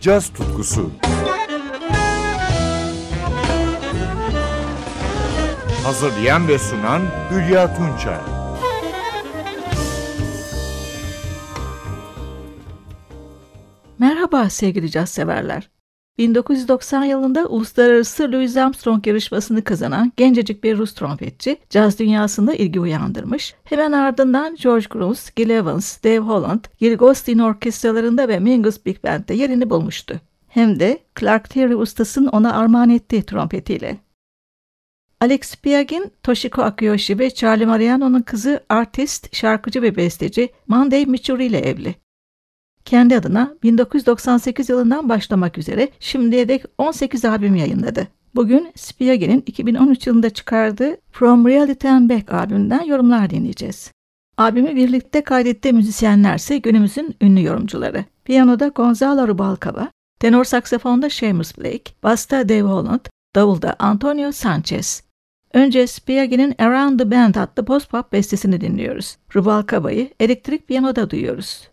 caz tutkusu. Hazırlayan ve sunan Hülya Tunçay. Merhaba sevgili caz severler. 1990 yılında uluslararası Louis Armstrong yarışmasını kazanan gencecik bir Rus trompetçi caz dünyasında ilgi uyandırmış. Hemen ardından George Grunes, Gil Evans, Dave Holland, Gil Gostin orkestralarında ve Mingus Big Band'de yerini bulmuştu. Hem de Clark Terry ustasının ona armağan ettiği trompetiyle. Alex Piagin, Toshiko Akiyoshi ve Charlie Mariano'nun kızı artist, şarkıcı ve besteci Monday Michuri ile evli. Kendi adına 1998 yılından başlamak üzere şimdiye dek 18 albüm yayınladı. Bugün Spiagen'in 2013 yılında çıkardığı From Reality and Back albümünden yorumlar dinleyeceğiz. Albümü birlikte kaydettiği müzisyenler ise günümüzün ünlü yorumcuları. Piyanoda Gonzalo Rubalcaba, tenor saksafonda Seamus Blake, basta Dave Holland, davulda Antonio Sanchez. Önce Spiagen'in Around the Bend adlı post-pop bestesini dinliyoruz. Rubalcaba'yı elektrik piyanoda duyuyoruz.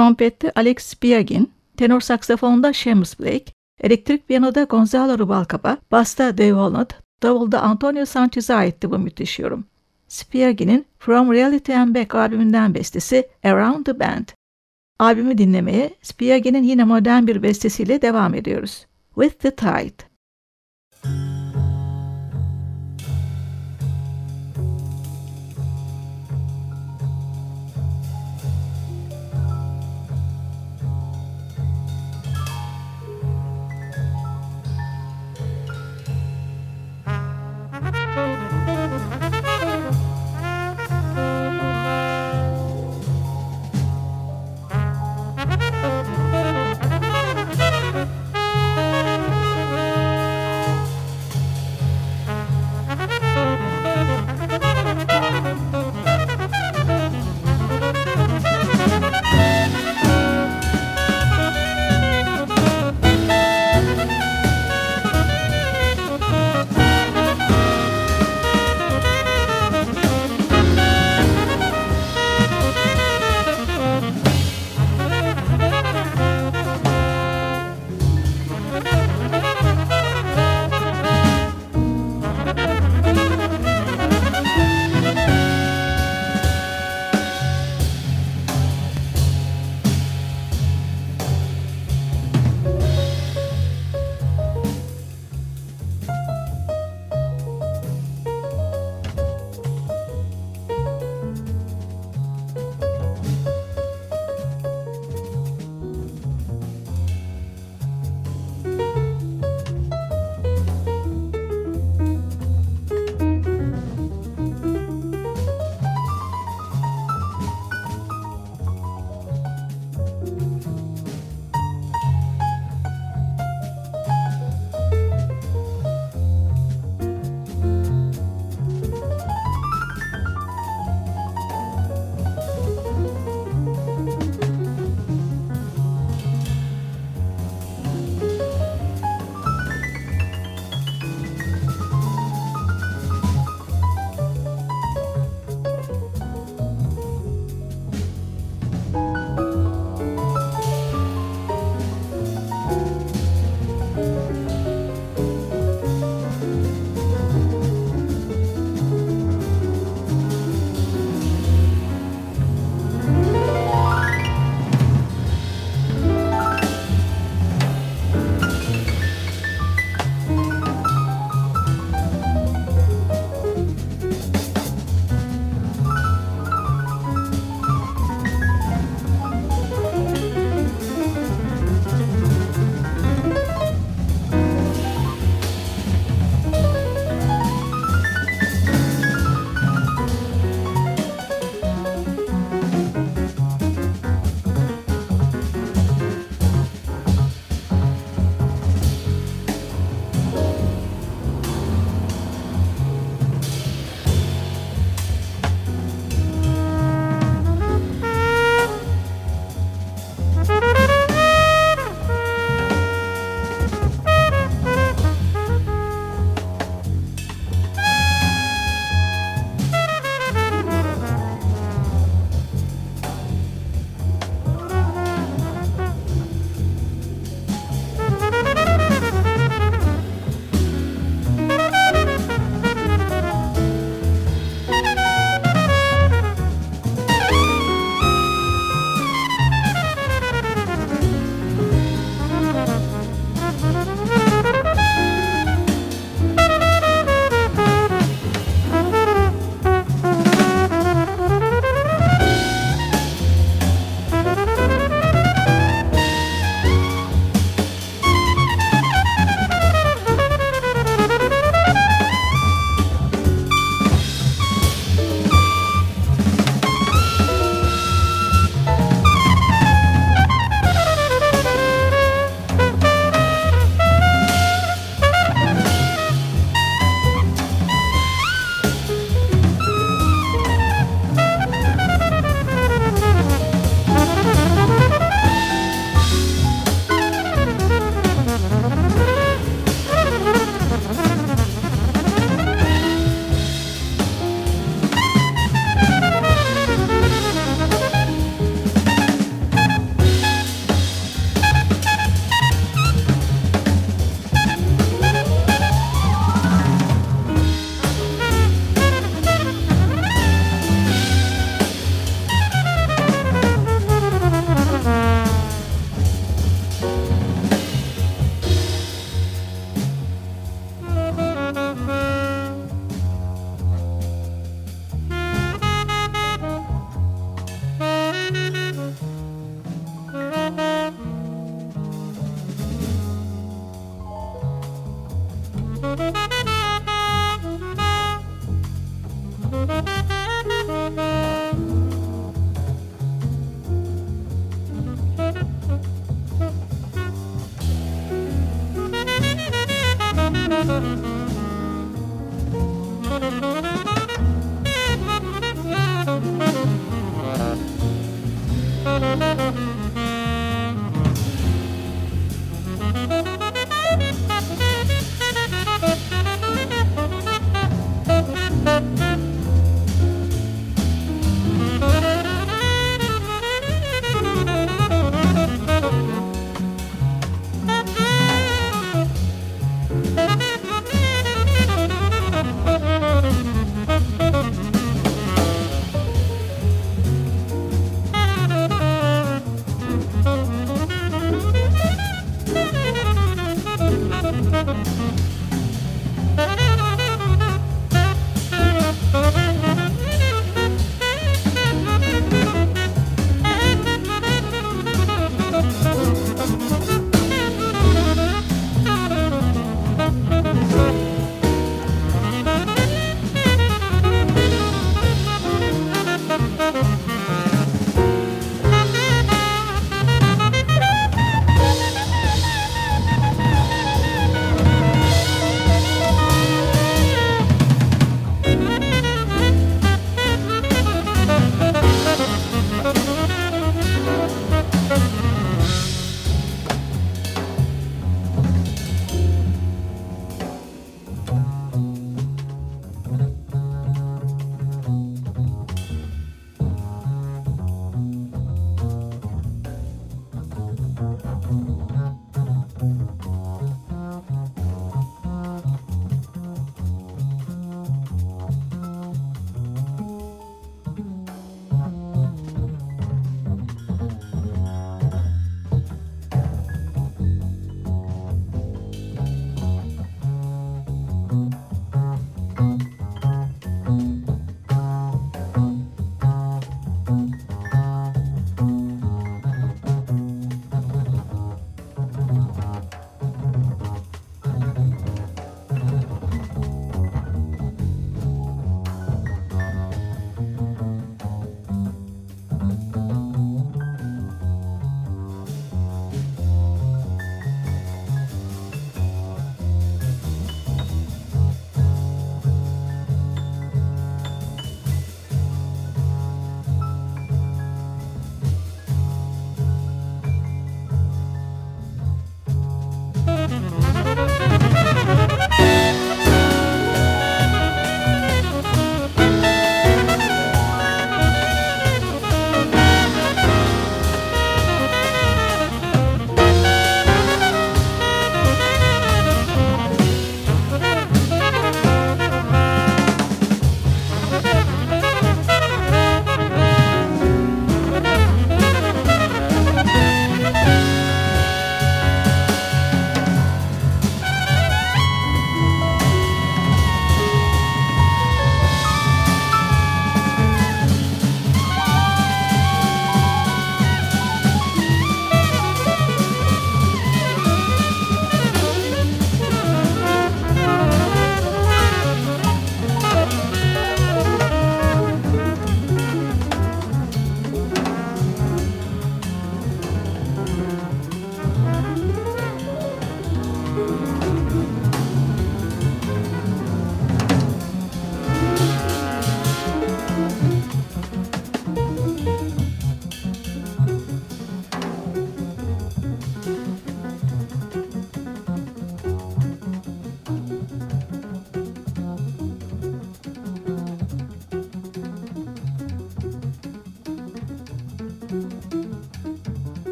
Trompette Alex Spiagin, tenor saksafonda Seamus Blake, elektrik piyanoda Gonzalo Rubalcaba, basta Dave Holland, davulda Antonio Sanchez'e aitti bu müthiş yorum. Spiagin'in From Reality and Back albümünden bestesi Around the Band. Albümü dinlemeye Spiagin'in yine modern bir bestesiyle devam ediyoruz. With the Tide. Bye.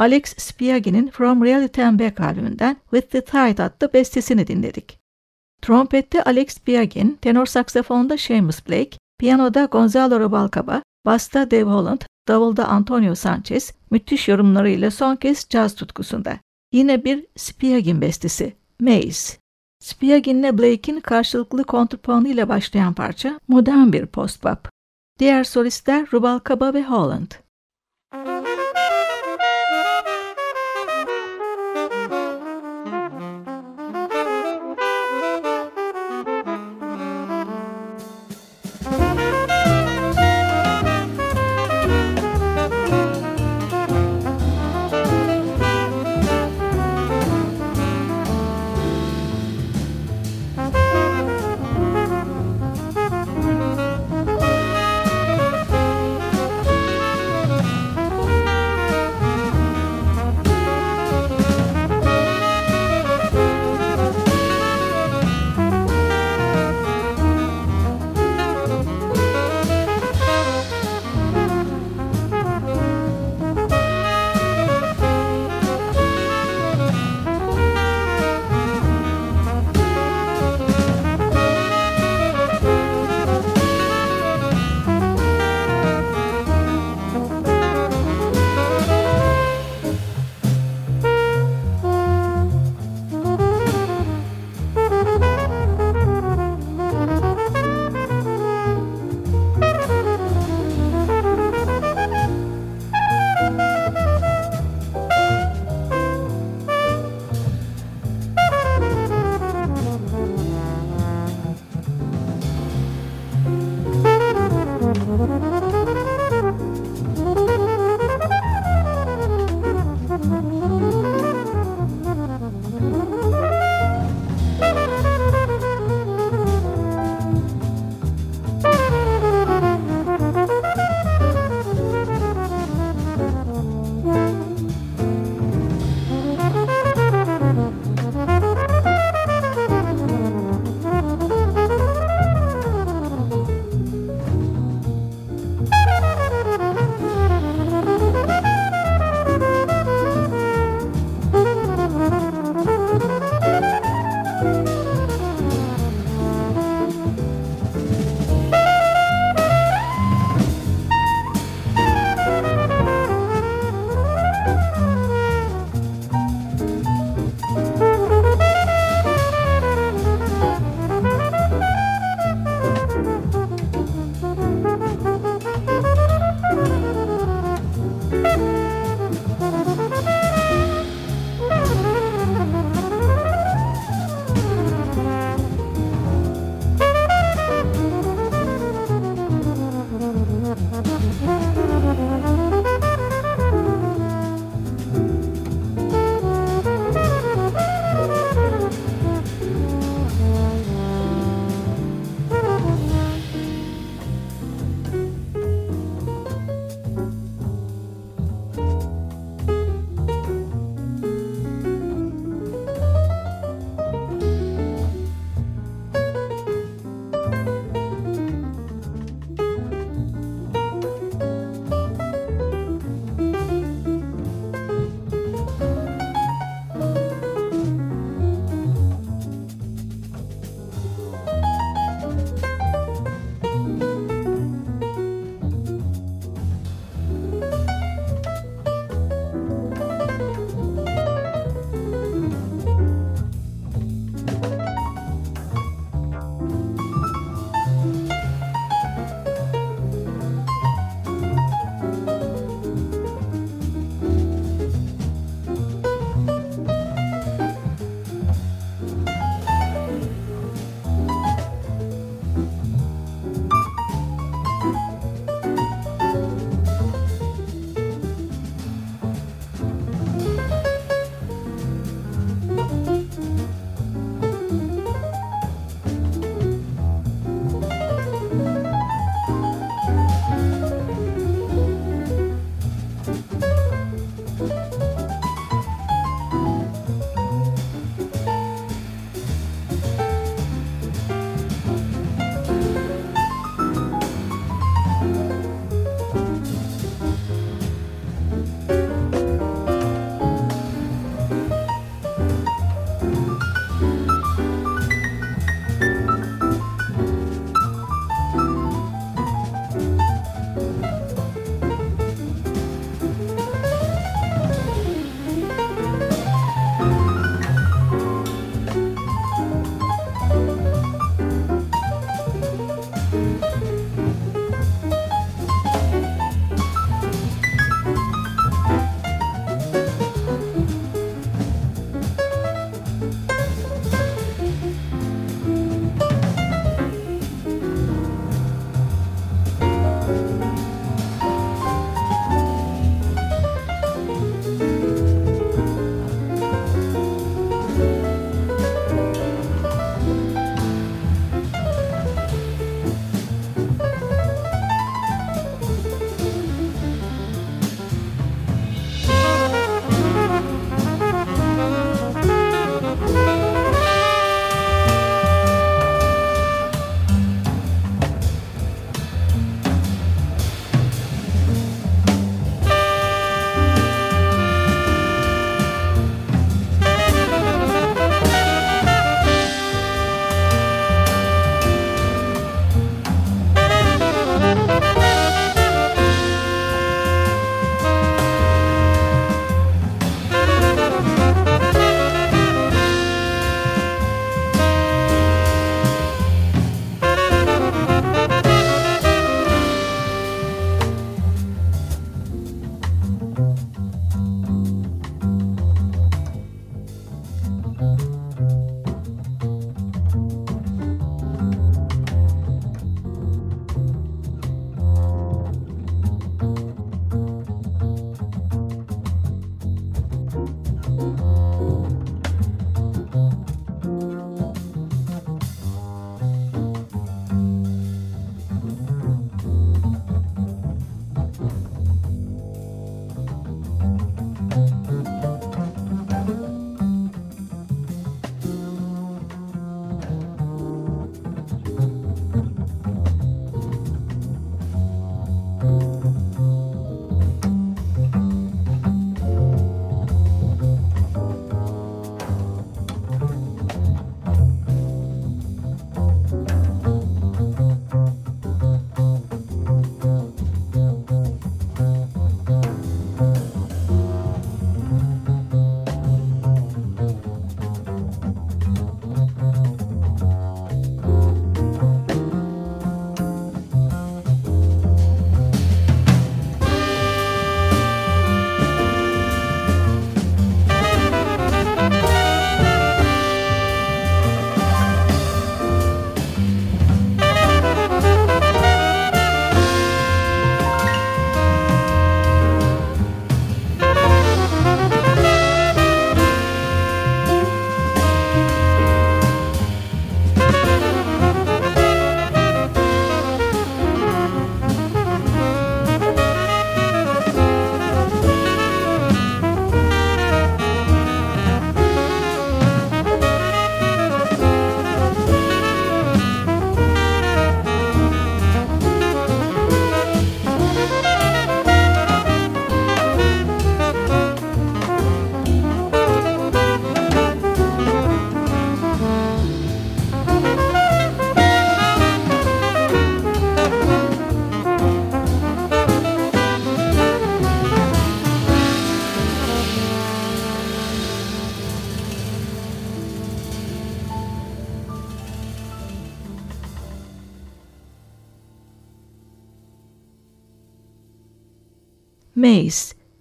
Alex Spiaghi'nin From Reality and Back albümünden With the Tide adlı bestesini dinledik. Trompette Alex Spiaghin, tenor saksafonda Seamus Blake, piyanoda Gonzalo Rubalcaba, basta Dave Holland, davulda Antonio Sanchez, müthiş yorumlarıyla son kez caz tutkusunda. Yine bir Spiaghin bestesi, Maze. Spiaghin'le Blake'in karşılıklı kontrpuanı ile başlayan parça modern bir post-bop. Diğer solistler Rubalcaba ve Holland.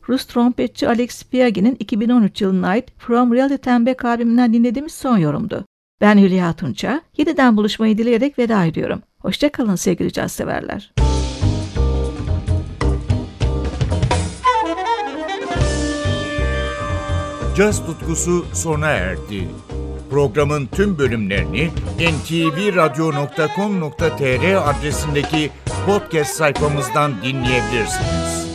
Rus trompetçi Alex Spiagi'nin 2013 yılına ait From Reality Tembek albümünden dinlediğimiz son yorumdu. Ben Hülya Tunça, yeniden buluşmayı dileyerek veda ediyorum. Hoşçakalın sevgili caz severler. Caz tutkusu sona erdi. Programın tüm bölümlerini ntvradio.com.tr adresindeki podcast sayfamızdan dinleyebilirsiniz.